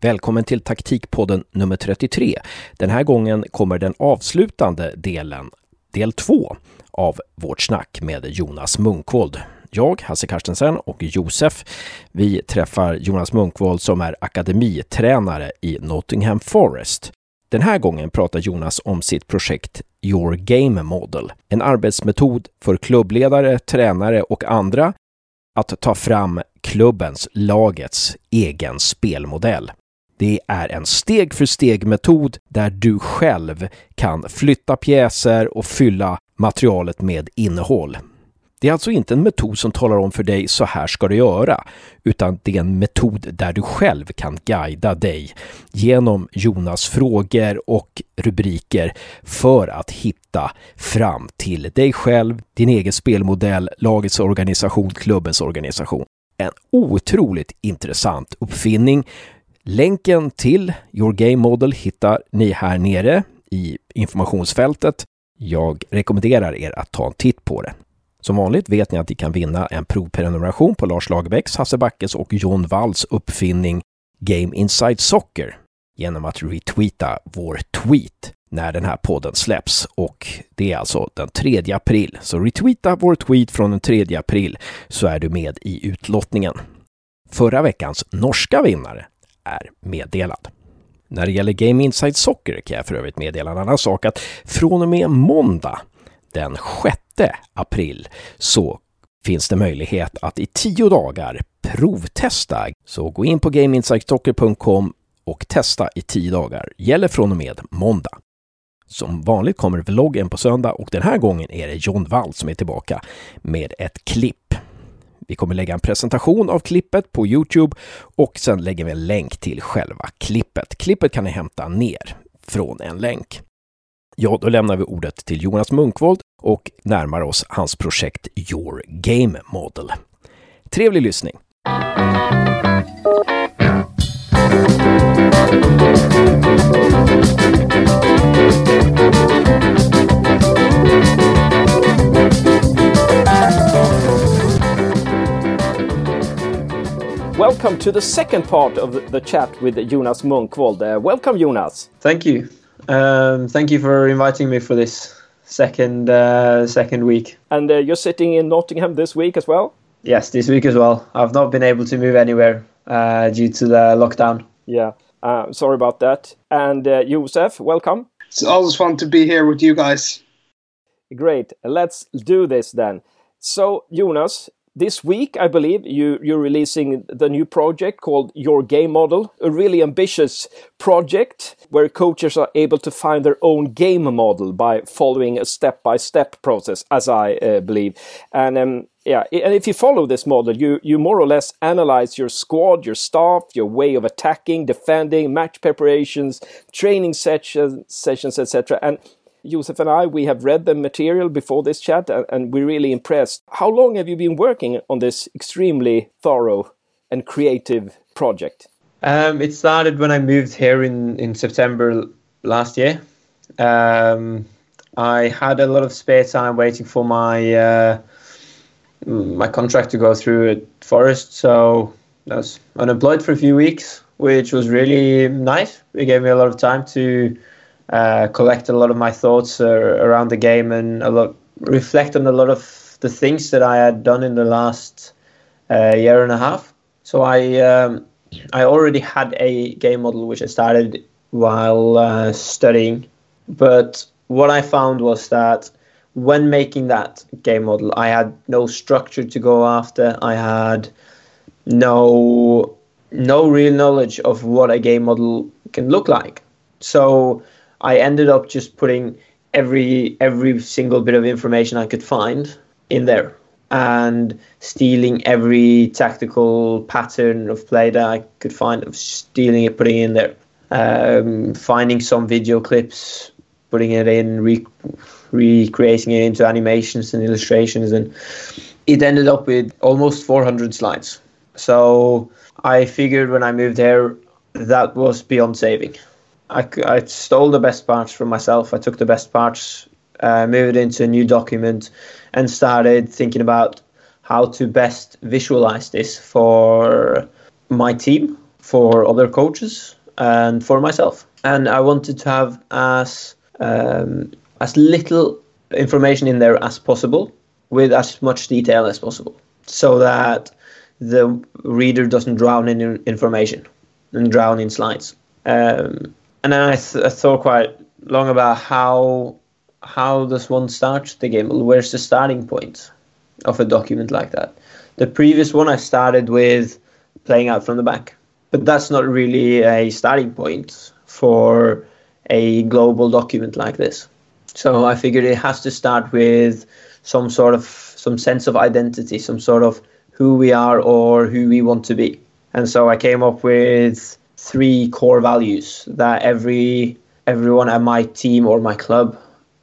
Välkommen till taktikpodden nummer 33. Den här gången kommer den avslutande delen, del 2 av vårt snack med Jonas Munkvold. Jag, Hasse Carstensen och Josef, vi träffar Jonas Munkvold som är akademitränare i Nottingham Forest. Den här gången pratar Jonas om sitt projekt Your Game Model, en arbetsmetod för klubbledare, tränare och andra att ta fram klubbens, lagets egen spelmodell. Det är en steg för steg metod där du själv kan flytta pjäser och fylla materialet med innehåll. Det är alltså inte en metod som talar om för dig så här ska du göra, utan det är en metod där du själv kan guida dig genom Jonas frågor och rubriker för att hitta fram till dig själv, din egen spelmodell, lagets organisation, klubbens organisation. En otroligt intressant uppfinning. Länken till Your Game Model hittar ni här nere i informationsfältet. Jag rekommenderar er att ta en titt på det. Som vanligt vet ni att ni kan vinna en provprenumeration på Lars Lagerbäcks, Hasse Backes och John Walls uppfinning Game Inside Soccer genom att retweeta vår tweet när den här podden släpps och det är alltså den 3 april. Så retweeta vår tweet från den 3 april så är du med i utlottningen. Förra veckans norska vinnare är meddelad. När det gäller Game Inside Soccer kan jag för övrigt meddela en annan sak att från och med måndag den 6 april så finns det möjlighet att i tio dagar provtesta. Så gå in på gameinsightstocker.com och testa i tio dagar. Gäller från och med måndag. Som vanligt kommer vloggen på söndag och den här gången är det John Wall som är tillbaka med ett klipp. Vi kommer lägga en presentation av klippet på Youtube och sen lägger vi en länk till själva klippet. Klippet kan ni hämta ner från en länk. Ja, då lämnar vi ordet till Jonas Munkvold och närmar oss hans projekt Your Game Model. Trevlig lyssning! Welcome to the second part of the chat with Jonas Munkvold. Uh, welcome, Jonas. Thank you. Um, thank you for inviting me for this second uh, second week. And uh, you're sitting in Nottingham this week as well. Yes, this week as well. I've not been able to move anywhere uh, due to the lockdown. Yeah, uh, sorry about that. And uh, Josef, welcome. It's always fun to be here with you guys. Great. Let's do this then. So, Jonas, this week, I believe you you're releasing the new project called Your Game Model, a really ambitious project where coaches are able to find their own game model by following a step by step process, as I uh, believe. And um, yeah, and if you follow this model, you you more or less analyze your squad, your staff, your way of attacking, defending, match preparations, training sessions, sessions, etc. And Josef and I, we have read the material before this chat and we're really impressed. How long have you been working on this extremely thorough and creative project? Um, it started when I moved here in, in September last year. Um, I had a lot of spare time waiting for my uh, my contract to go through at Forest, so I was unemployed for a few weeks, which was really nice. It gave me a lot of time to uh, collect a lot of my thoughts uh, around the game and a lot reflect on a lot of the things that I had done in the last uh, year and a half. So I um, I already had a game model which I started while uh, studying, but what I found was that when making that game model, I had no structure to go after. I had no no real knowledge of what a game model can look like. So I ended up just putting every every single bit of information I could find in there and stealing every tactical pattern of play that I could find of stealing it, putting it in there. Um, finding some video clips, putting it in, re- recreating it into animations and illustrations, and it ended up with almost 400 slides. So I figured when I moved there, that was beyond saving. I, I stole the best parts from myself. I took the best parts, uh, moved into a new document, and started thinking about how to best visualize this for my team, for other coaches and for myself. And I wanted to have as um, as little information in there as possible with as much detail as possible so that the reader doesn't drown in information and drown in slides. Um, and then I, I, thought quite long about how how does one start the game? Where's the starting point of a document like that? The previous one I started with playing out from the back, but that's not really a starting point for a global document like this. So I figured it has to start with some sort of some sense of identity, some sort of who we are or who we want to be. And so I came up with three core values that every everyone at my team or my club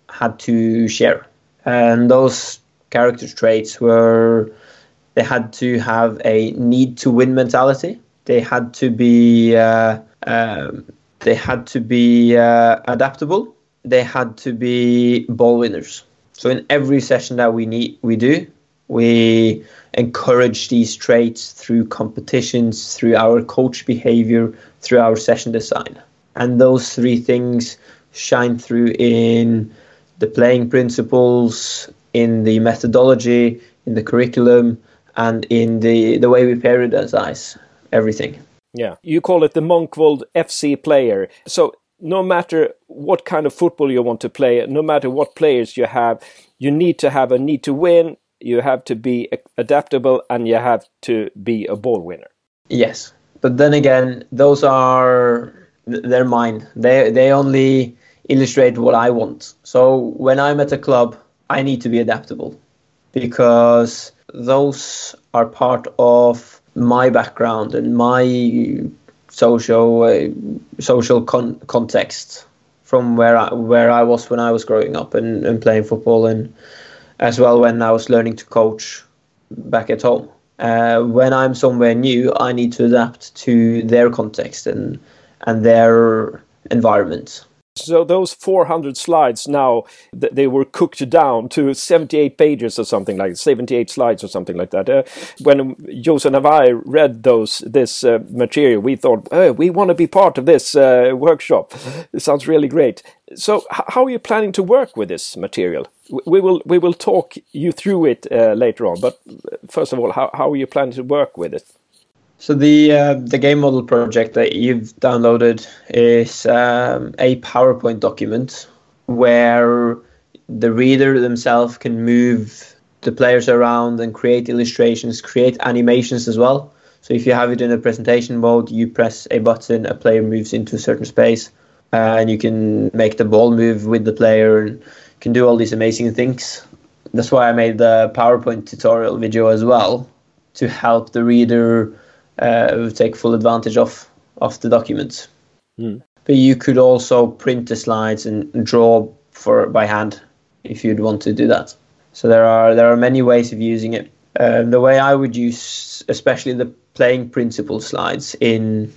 had to share. And those character traits were they had to have a need to win mentality. They had to be uh, um, they had to be uh, adaptable. They had to be ball winners. So in every session that we need we do, we encourage these traits through competitions, through our coach behavior, through our session design. And those three things shine through in the playing principles, in the methodology, in the curriculum, and in the, the way we periodize everything. Yeah, you call it the Munkvold FC player. So no matter what kind of football you want to play, no matter what players you have, you need to have a need to win, you have to be adaptable, and you have to be a ball winner. Yes, but then again, those are they're mine. They they only illustrate what I want. So when I'm at a club, I need to be adaptable because those are part of my background and my social uh, social con- context from where I where I was when I was growing up and, and playing football and as well when I was learning to coach back at home. Uh, when I'm somewhere new, I need to adapt to their context and and their environment. So those 400 slides now they were cooked down to 78 pages or something like 78 slides or something like that. Uh, when Josef and I read those this uh, material, we thought, oh, we want to be part of this uh, workshop. It sounds really great. So how are you planning to work with this material? We will we will talk you through it uh, later on. But uh, first of all, how how are you planning to work with it? So the uh, the game model project that you've downloaded is um, a PowerPoint document where the reader themselves can move the players around and create illustrations, create animations as well. So if you have it in a presentation mode, you press a button, a player moves into a certain space, uh, and you can make the ball move with the player and can do all these amazing things. That's why I made the PowerPoint tutorial video as well to help the reader uh, take full advantage of of the documents. Mm. But you could also print the slides and draw for by hand if you'd want to do that. So there are there are many ways of using it. Uh, the way I would use, especially the playing principle slides in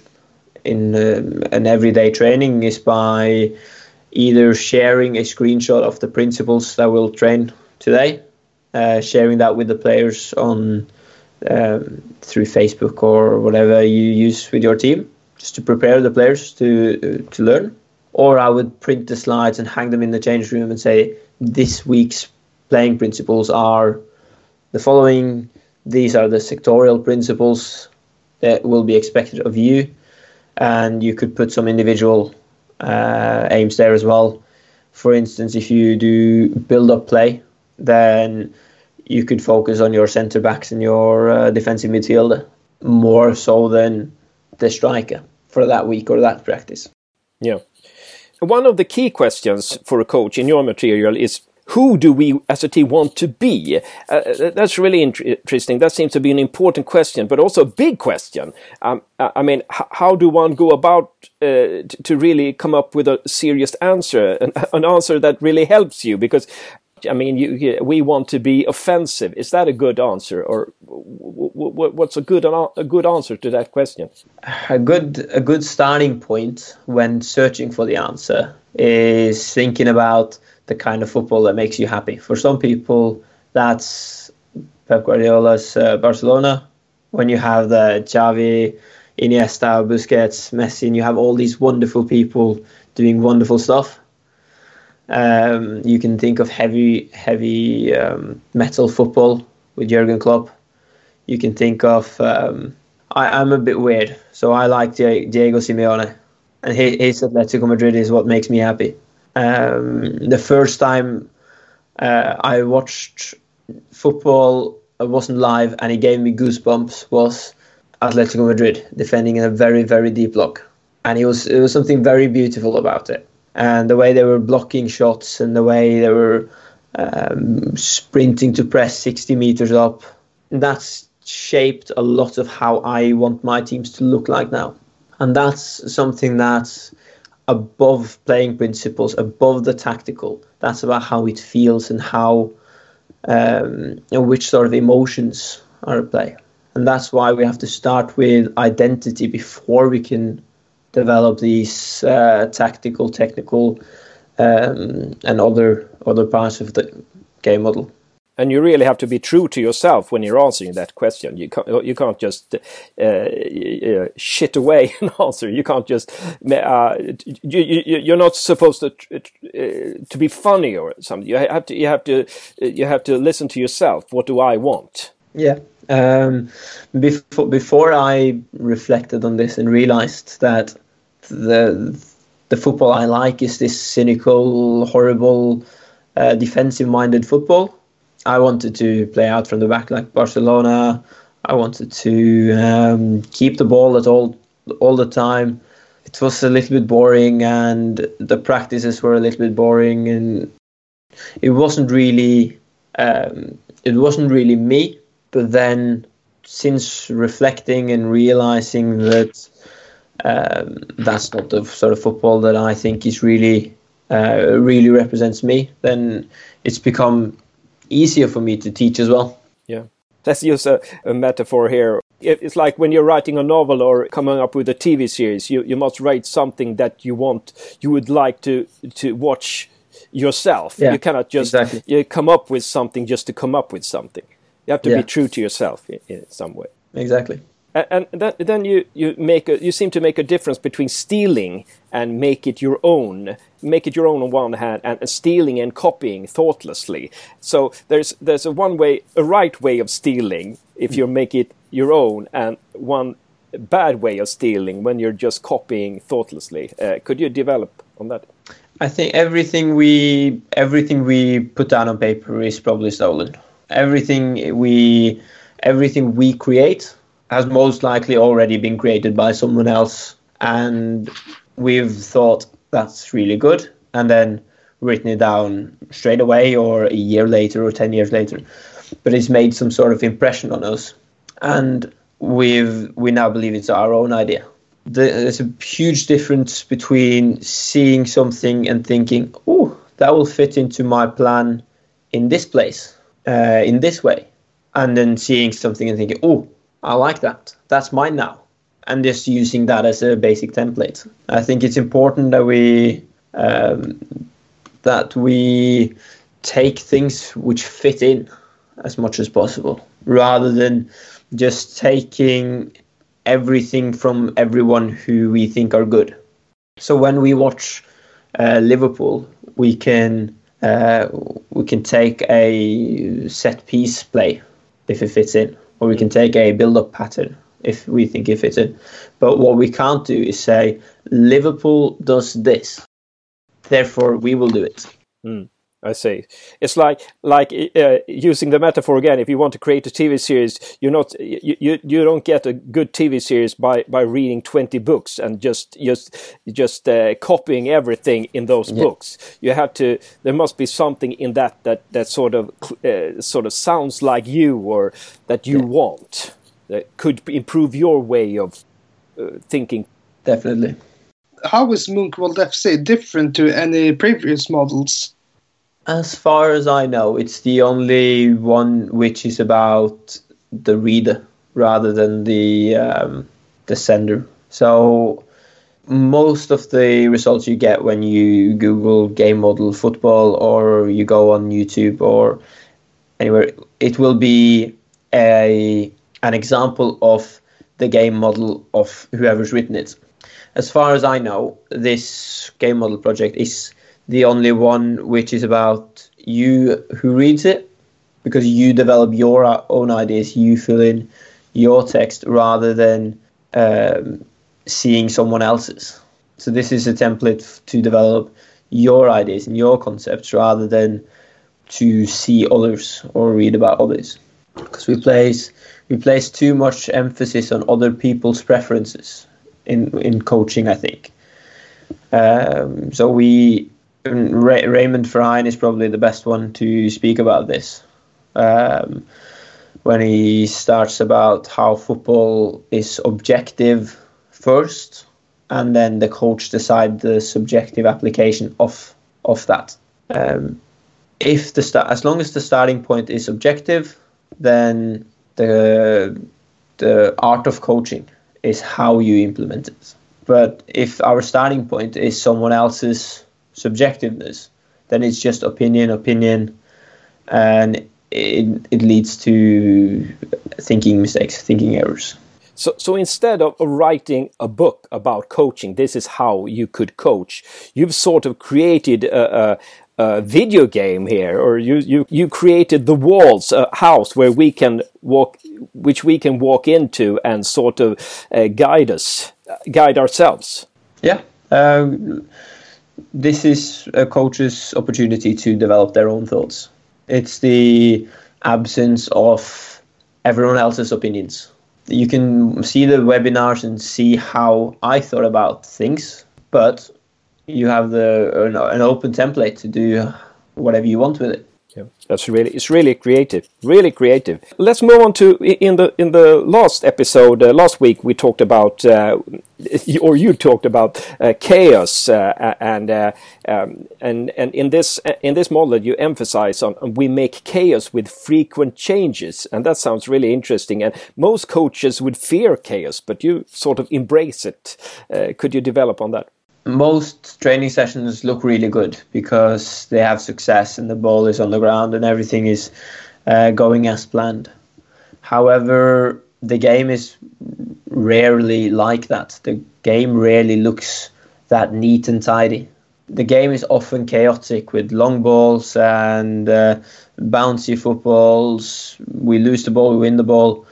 in uh, an everyday training, is by either sharing a screenshot of the principles that we'll train today, uh, sharing that with the players on um, through Facebook or whatever you use with your team, just to prepare the players to to learn. Or I would print the slides and hang them in the change room and say, this week's playing principles are the following. These are the sectorial principles that will be expected of you, and you could put some individual uh, aims there as well. For instance, if you do build up play, then you could focus on your centre backs and your uh, defensive midfielder more so than the striker for that week or that practice. Yeah. One of the key questions for a coach in your material is who do we as a team want to be? Uh, uh that's really interesting. That seems to be an important question, but also a big question. Um, I mean, how do one go about uh, to really come up with a serious answer, an, an answer that really helps you? Because I mean, you, we want to be offensive. Is that a good answer, or what's a good a good answer to that question? A good a good starting point when searching for the answer is thinking about the kind of football that makes you happy. For some people, that's Pep Guardiola's uh, Barcelona. When you have the Xavi, Iniesta, Busquets, Messi, and you have all these wonderful people doing wonderful stuff. Um, you can think of heavy, heavy um, metal football with Jurgen Klopp. You can think of. Um, I, am a bit weird, so I like Diego Simeone, and his, Atletico Madrid is what makes me happy. Um, the first time uh, I watched football, I wasn't live, and it gave me goosebumps. Was Atletico Madrid defending in a very, very deep block, and it was it was something very beautiful about it and the way they were blocking shots and the way they were um, sprinting to press 60 meters up. That's shaped a lot of how I want my teams to look like now. And that's something that's above playing principles, above the tactical. That's about how it feels and how, um, and which sort of emotions are at play. And that's why we have to start with identity before we can develop these uh, tactical, technical, um, and other other parts of the game model. And you really have to be true to yourself when you're answering that question. You can't you can't just uh, shit away an answer. You can't just uh, you, you you're not supposed to uh, to be funny or something. You have to you have to you have to listen to yourself. What do I want? Yeah, um, before before I reflected on this and realized that the the football I like is this cynical, horrible, uh, defensive-minded football. I wanted to play out from the back like Barcelona. I wanted to um, keep the ball at all all the time. It was a little bit boring, and the practices were a little bit boring, and it wasn't really um, it wasn't really me. But then, since reflecting and realizing that that's not the sort of football that I think is really uh, really represents me, then it's become easier for me to teach as well. Yeah, let's use a, a metaphor here. It's like when you're writing a novel or coming up with a TV series, you, you must write something that you want, you would like to to watch yourself. Yeah, you cannot just exactly. you come up with something just to come up with something. You have to yeah. be true to yourself in, in some way. Exactly and then, then you, you make a, you seem to make a difference between stealing and make it your own make it your own on one hand and stealing and copying thoughtlessly. So there's there's a one way a right way of stealing if you make it your own and one bad way of stealing when you're just copying thoughtlessly. Uh, could you develop on that? I think everything we everything we put down on paper is probably stolen. Everything we everything we create has most likely already been created by someone else, and we've thought that's really good, and then written it down straight away or a year later or 10 years later. But it's made some sort of impression on us, and we've we now believe it's our own idea. There's a huge difference between seeing something and thinking, "Oh, that will fit into my plan in this place, uh, in this way," and then seeing something and thinking, "Oh, I like that. That's mine now. And just using that as a basic template. I think it's important that we um, that we take things which fit in as much as possible, rather than just taking everything from everyone who we think are good. So when we watch uh, Liverpool, we can uh, we can take a set piece play if it fits in or we can take a build-up pattern if we think it fits in. But what we can't do is say Liverpool does this, therefore we will do it. Mm. I see. It's like like uh, using the metaphor again. If you want to create a TV series, you're not you, you you don't get a good TV series by by reading twenty books and just just just uh, copying everything in those yeah. books. You have to. There must be something in that that that sort of uh, sort of sounds like you or that you yeah. want that could improve your way of uh, thinking. Definitely. How is Munkvold FC different to any previous models? As far as I know, it's the only one which is about the reader rather than the um, the sender. So most of the results you get when you Google game model football or you go on YouTube or anywhere, it will be a an example of the game model of whoever's written it. As far as I know, this game model project is the only one which is about you who reads it because you develop your own ideas, you fill in your text rather than um, seeing someone else's. So this is a template to develop your ideas and your concepts rather than to see others or read about others. Because we place we place too much emphasis on other people's preferences in in coaching, I think. Um, so we Ray, Raymond Verheijen is probably the best one to speak about this. Um, when he starts about how football is objective first, and then the coach decide the subjective application of of that. Um, if the start, as long as the starting point is objective, then the the art of coaching is how you implement it. But if our starting point is someone else's subjectiveness, then it's just opinion, opinion, and it, it leads to thinking mistakes, thinking errors. So, so instead of writing a book about coaching, this is how you could coach. You've sort of created a, a, a video game here, or you, you you created the walls, a house where we can walk, which we can walk into and sort of uh, guide us, guide ourselves. Yeah. Um, this is a coach's opportunity to develop their own thoughts. It's the absence of everyone else's opinions. You can see the webinars and see how I thought about things, but you have the an open template to do whatever you want with it. Yeah, that's really it's really creative, really creative. Let's move on to in the in the last episode uh, last week we talked about uh, or you talked about uh, chaos uh, and uh, um, and and in this in this model you emphasize on we make chaos with frequent changes and that sounds really interesting and most coaches would fear chaos but you sort of embrace it. Uh, could you develop on that? Most training sessions look really good because they have success and the ball is on the ground and everything is uh, going as planned. However, the game is rarely like that. The game rarely looks that neat and tidy. The game is often chaotic with long balls and uh, bouncy footballs. We lose the ball, we win the ball.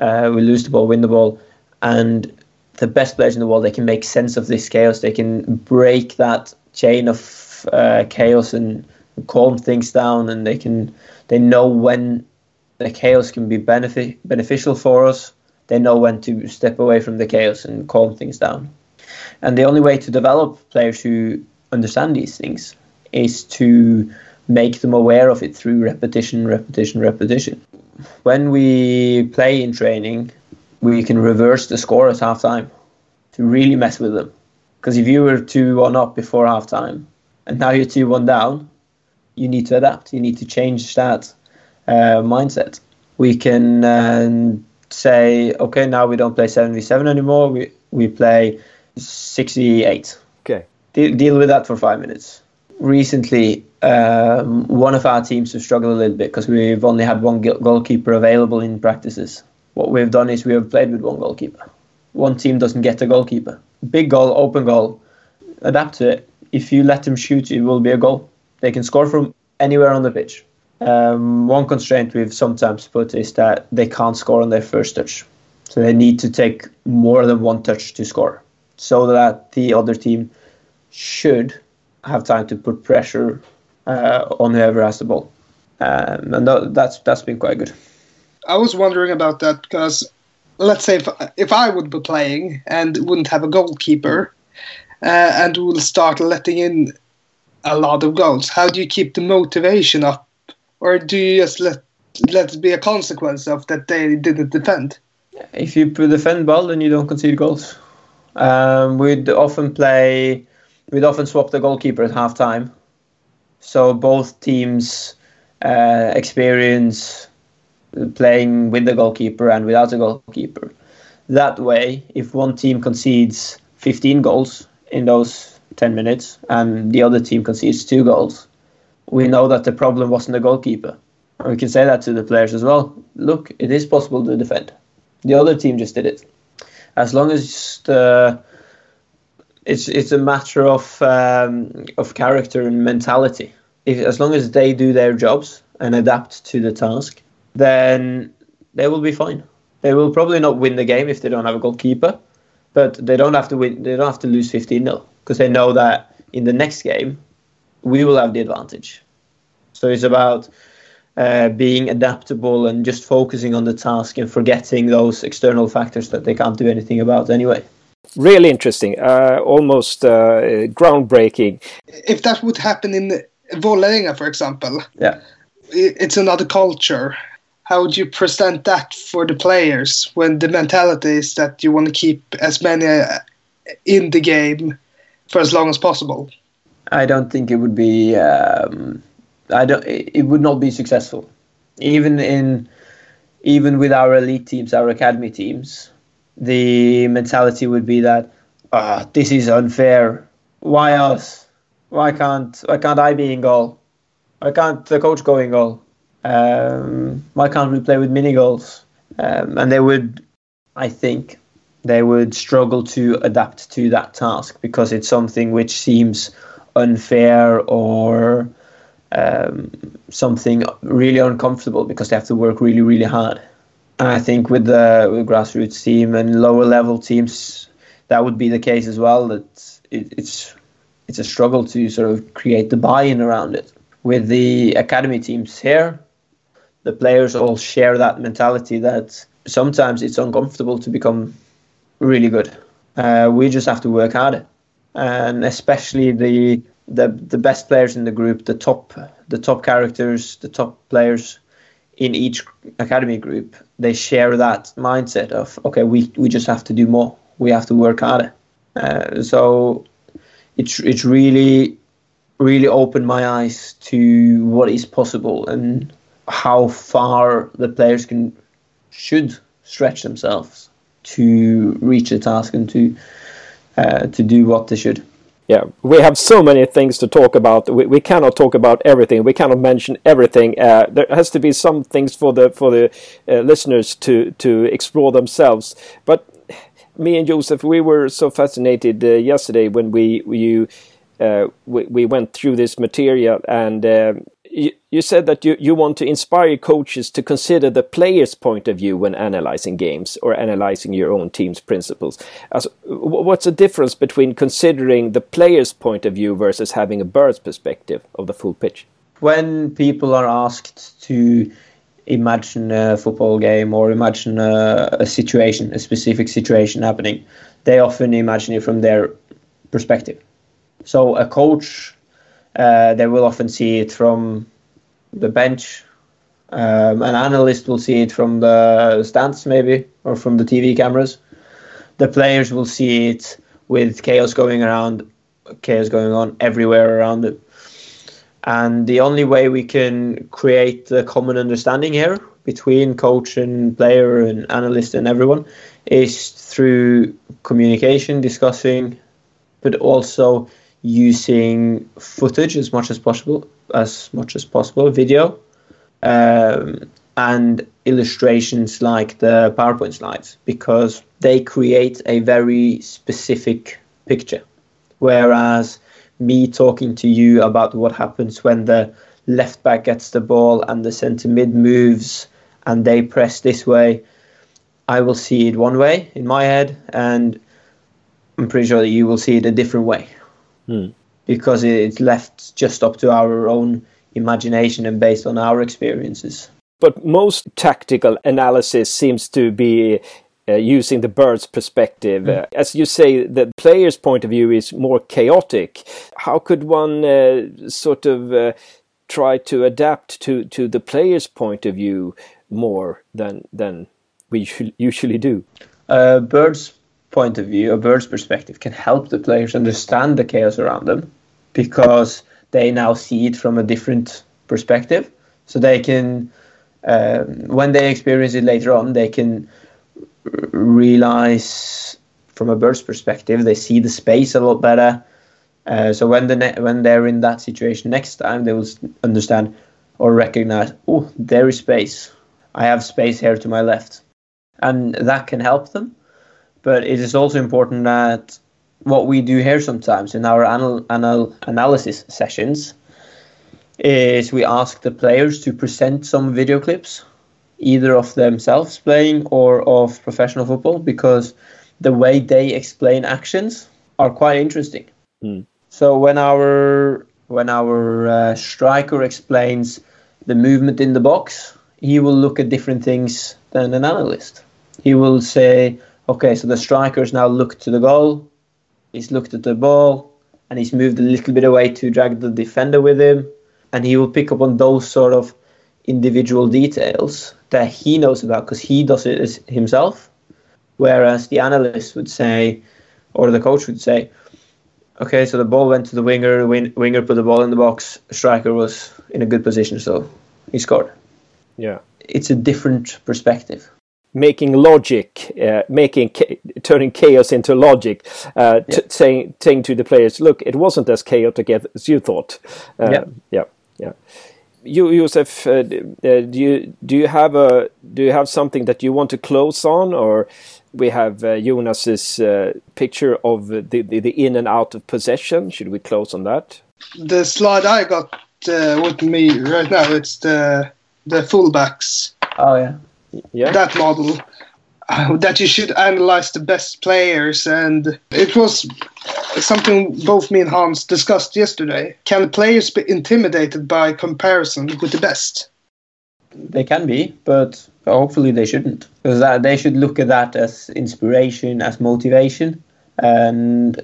Uh, we lose the ball, win the ball. And the best players in the world, they can make sense of this chaos. They can break that chain of uh, chaos and calm things down, and they can they know when the chaos can be benefit beneficial for us. They know when to step away from the chaos and calm things down. And the only way to develop players who understand these things is to make them aware of it through repetition, repetition, repetition. When we play in training, we can reverse the score at halftime to really mess with them. Because if you were 2 1 up before halftime and now you're 2 1 down, you need to adapt. You need to change that uh, mindset. We can uh, say, okay, now we don't play 7v7 anymore, we, we play 68. Okay. De- deal with that for five minutes. Recently, um, one of our teams has struggled a little bit because we've only had one goalkeeper available in practices what we've done is we have played with one goalkeeper. One team doesn't get a goalkeeper. Big goal, open goal. Adapt to it. If you let them shoot, it will be a goal. They can score from anywhere on the pitch. Um, one constraint we've sometimes put is that they can't score on their first touch. So they need to take more than one touch to score, so that the other team should have time to put pressure uh, on whoever has the ball. Um, and that's that's been quite good. I was wondering about that because let's say if, if I would be playing and wouldn't have a goalkeeper uh, and will start letting in a lot of goals, how do you keep the motivation up? Or do you just let let it be a consequence of that they didn't defend? If you defend well, then you don't concede goals. Um, we'd often play, we'd often swap the goalkeeper at half time. So both teams uh, experience playing with the goalkeeper and without the goalkeeper. That way, if one team concedes 15 goals in those 10 minutes and the other team concedes two goals, we know that the problem wasn't the goalkeeper. And we can say that to the players as well. Look, it is possible to defend. The other team just did it. As long as the it's it's a matter of um, of character and mentality. If as long as they do their jobs and adapt to the task, then they will be fine. They will probably not win the game if they don't have a goalkeeper, but they don't have to win. They don't have to lose 15 0 because they know that in the next game we will have the advantage. So it's about uh, being adaptable and just focusing on the task and forgetting those external factors that they can't do anything about anyway. Really interesting, uh, almost uh, groundbreaking. If that would happen in Vålerenga, for example, yeah, it's another culture. How would you present that for the players when the mentality is that you want to keep as many uh, in the game for as long as possible? I don't think it would be. Um, I don't. It would not be successful, even in, even with our elite teams, our academy teams. The mentality would be that, ah, oh, this is unfair. Why us? Why can't Why can't I be in goal? Why can't the coach go in goal? Um, why can't we play with mini goals? Um, and they would, I think, they would struggle to adapt to that task because it's something which seems unfair or um, something really uncomfortable because they have to work really, really hard. And I think with the with grassroots team and lower level teams, that would be the case as well. That it, it's it's a struggle to sort of create the buy-in around it. With the academy teams here, the players all share that mentality that sometimes it's uncomfortable to become really good. Uh, we just have to work harder, and especially the the the best players in the group, the top the top characters, the top players in each academy group, they share that mindset of okay, we we just have to do more, we have to work harder. Uh, so it's it's really really opened my eyes to what is possible and how far the players can should stretch themselves to reach the task and to uh, to do what they should yeah, we have so many things to talk about. We, we cannot talk about everything. We cannot mention everything. Uh, there has to be some things for the for the uh, listeners to to explore themselves. But me and Josef, we were so fascinated uh, yesterday when we you uh, we, we went through this material and uh, you, said that you, you want to inspire coaches to consider the player's point of view when analyzing games or analyzing your own team's principles. As, what's the difference between considering the player's point of view versus having a bird's perspective of the full pitch? When people are asked to imagine a football game or imagine a, a situation, a specific situation happening, they often imagine it from their perspective. So a coach uh, they will often see it from the bench. Um, an analyst will see it from the stands, maybe, or from the TV cameras. The players will see it with chaos going around, chaos going on everywhere around it. And the only way we can create a common understanding here between coach and player and analyst and everyone is through communication, discussing, but also using footage as much as possible, as much as possible, video, um, and illustrations like the PowerPoint slides, because they create a very specific picture. Whereas me talking to you about what happens when the left back gets the ball and the centre mid moves and they press this way, I will see it one way in my head, and I'm pretty sure that you will see it a different way mm. because it's left just up to our own imagination and based on our experiences. But most tactical analysis seems to be uh, using the bird's perspective. Mm. Uh, as you say, the player's point of view is more chaotic. How could one uh, sort of uh, try to adapt to, to the player's point of view more than than we usually do? Uh, bird's point of view, a bird's perspective, can help the players understand the chaos around them because they now see it from a different perspective. So they can, um, when they experience it later on, they can r- realize from a bird's perspective, they see the space a lot better. Uh, so when the ne- when they're in that situation next time, they will understand or recognize, oh, there is space. I have space here to my left. and that can help them. But it is also important that what we do here sometimes in our anal- anal- analysis sessions is we ask the players to present some video clips, either of themselves playing or of professional football, because the way they explain actions are quite interesting. Mm. So when our when our uh, striker explains the movement in the box, he will look at different things than an analyst. He will say, okay, so the striker has now looked to the goal, he's looked at the ball, and he's moved a little bit away to drag the defender with him, and he will pick up on those sort of individual details that he knows about because he does it himself. Whereas the analyst would say, or the coach would say, okay, so the ball went to the winger, the win- winger put the ball in the box, striker was in a good position, so he scored. Yeah. It's a different perspective. Making logic, uh, making cha- turning chaos into logic, uh, t- Yeah. saying saying to the players, look, it wasn't as chaotic as you thought. Uh, Yeah. yeah, yeah. You, Josef, uh, uh, do you do you have a do you have something that you want to close on, or we have uh, Jonas's uh, picture of the, the the in and out of possession? Should we close on that? The slide I got uh, with me right now, it's the the fullbacks, Oh yeah. Yeah. that model. uh, That you should analyze the best players, and it was something both me and Hans discussed yesterday. Can players be intimidated by comparison with the best? They can be, but hopefully they shouldn't. Because that, they should look at that as inspiration, as motivation, and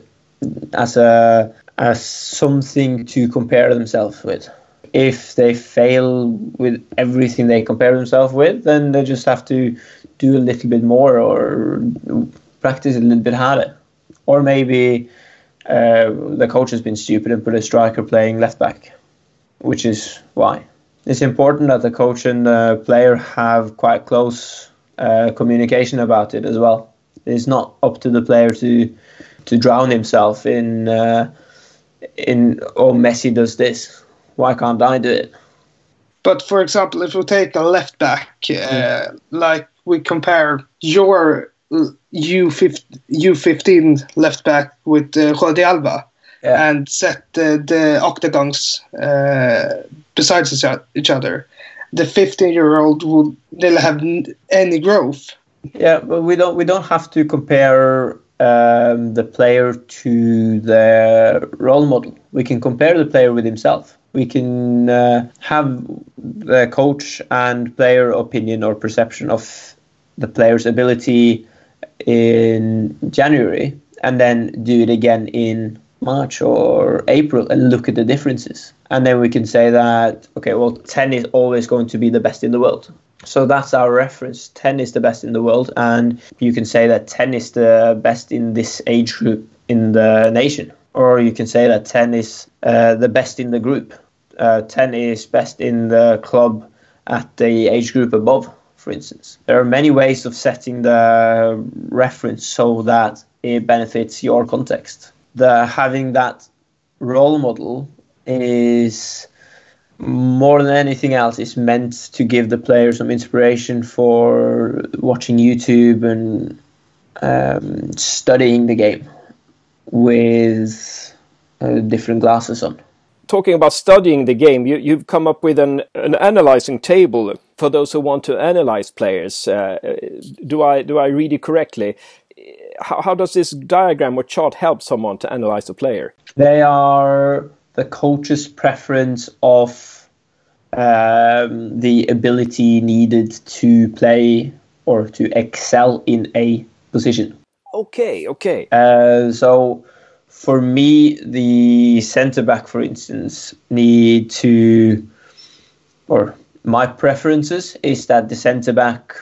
as a as something to compare themselves with. If they fail with everything they compare themselves with, then they just have to do a little bit more or practice a little bit harder. Or maybe uh, the coach has been stupid and put a striker playing left back, which is why. It's important that the coach and the player have quite close uh, communication about it as well. It's not up to the player to to drown himself in uh, in oh Messi does this, why can't I do it? But for example, if we take a left back, uh, like we compare your U15, U15 left back with uh, Jordi Alba Yeah. and set the, the octagons uh, besides each other, the 15 year old will they'll have n- any growth. Yeah, but we don't we don't have to compare um, the player to the role model. We can compare the player with himself. We can uh, have the coach and player opinion or perception of the player's ability in January, and then do it again in March or April and look at the differences. And then we can say that okay, well, ten is always going to be the best in the world. So that's our reference. 10 is the best in the world, and you can say that 10 is the best in this age group in the nation. Or you can say that 10 is uh, the best in the group. Uh, 10 is best in the club at the age group above, for instance. There are many ways of setting the reference so that it benefits your context. The having that role model is more than anything else is meant to give the player some inspiration for watching YouTube and um, studying the game with uh, different glasses on. Talking about studying the game, you, you've come up with an, an analyzing table for those who want to analyze players. Uh, do I do I read it correctly? How, how does this diagram or chart help someone to analyze a player? They are the coach's preference of um, the ability needed to play or to excel in a position. Okay, okay. Uh, so for me, the centre back, for instance, need to, or my preferences is that the centre back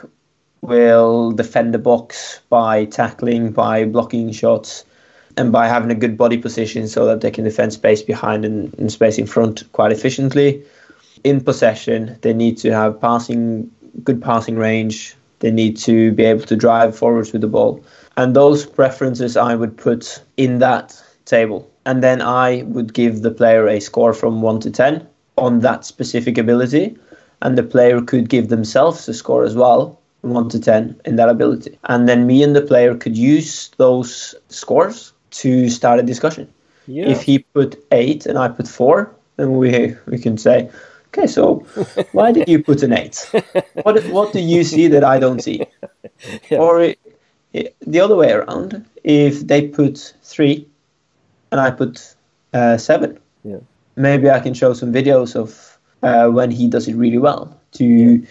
will defend the box by tackling, by blocking shots, and by having a good body position so that they can defend space behind and, and space in front quite efficiently. In possession, they need to have passing, good passing range. They need to be able to drive forwards with the ball. And those preferences I would put in that table. And then I would give the player a score from 1 to 10 on that specific ability. And the player could give themselves a score as well one to ten in that ability, and then me and the player could use those scores to start a discussion. Yeah. If he put eight and I put four, then we we can say, okay, so why did you put an eight? What what do you see that I don't see? Yeah. Or the other way around, if they put three and I put uh, seven, Yeah. maybe I can show some videos of uh, when he does it really well to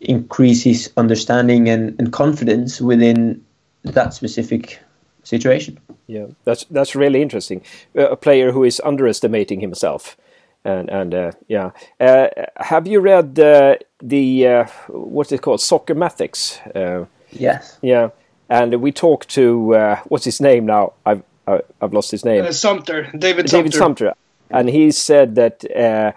increase his understanding and, and confidence within that specific situation. Yeah, that's that's really interesting. Uh, a player who is underestimating himself, and and uh, yeah. Uh, have you read uh, the uh, what's it called, Soccermatics? Uh, Yes. yeah, and we talked to uh, what's his name now? I've I- I've lost his name. Uh, Sumpter, David, David Sumpter. Sumpter. And he said that uh,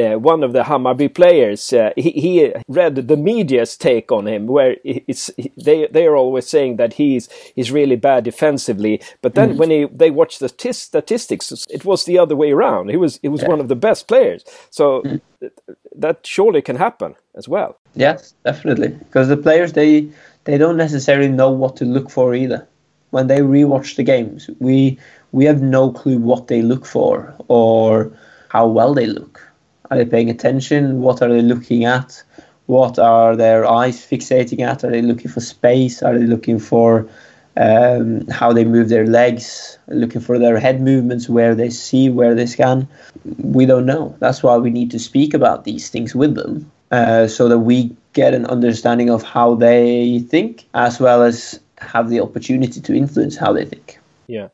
uh, one of the Hammarby players, uh, he, he read the media's take on him, where it's they they are always saying that he's he's really bad defensively, but then when he, they watch the tis- statistics, it was the other way around. He was he was one of the best players. So th- that surely can happen as well. Yes, definitely. Because the players they they don't necessarily know what to look for either. When they rewatch the games, we we have no clue what they look for or how well they look. Are they paying attention? What are they looking at? What are their eyes fixating at? Are they looking for space? Are they looking for um, how they move their legs? Looking for their head movements, where they see, where they scan? We don't know. That's why we need to speak about these things with them uh, so that we get an understanding of how they think as well as have the opportunity to influence how they think. Yeah.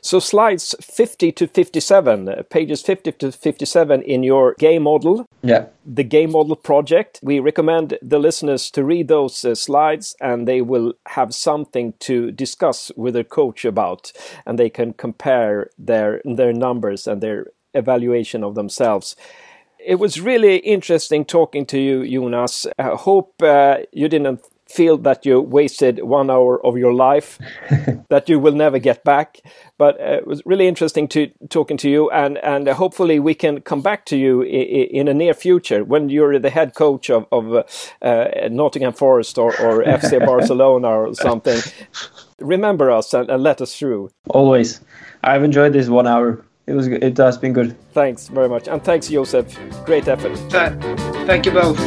So slides 50 to 57, uh, pages 50 to 57 in your game model, Yeah. the game model project. We recommend the listeners to read those uh, slides and they will have something to discuss with their coach about and they can compare their their numbers and their evaluation of themselves. It was really interesting talking to you, Jonas. I hope uh, you didn't feel that you wasted one hour of your life that you will never get back. But uh, it was really interesting to talking to you, and and uh, hopefully we can come back to you in, in a near future when you're the head coach of, of uh, uh, Nottingham Forest or, or FC Barcelona or something. Remember us and, and let us through. Always. I've enjoyed this one hour. It was. good. It has been good. Thanks very much, and thanks, Josef. Great effort. Th- Thank you both.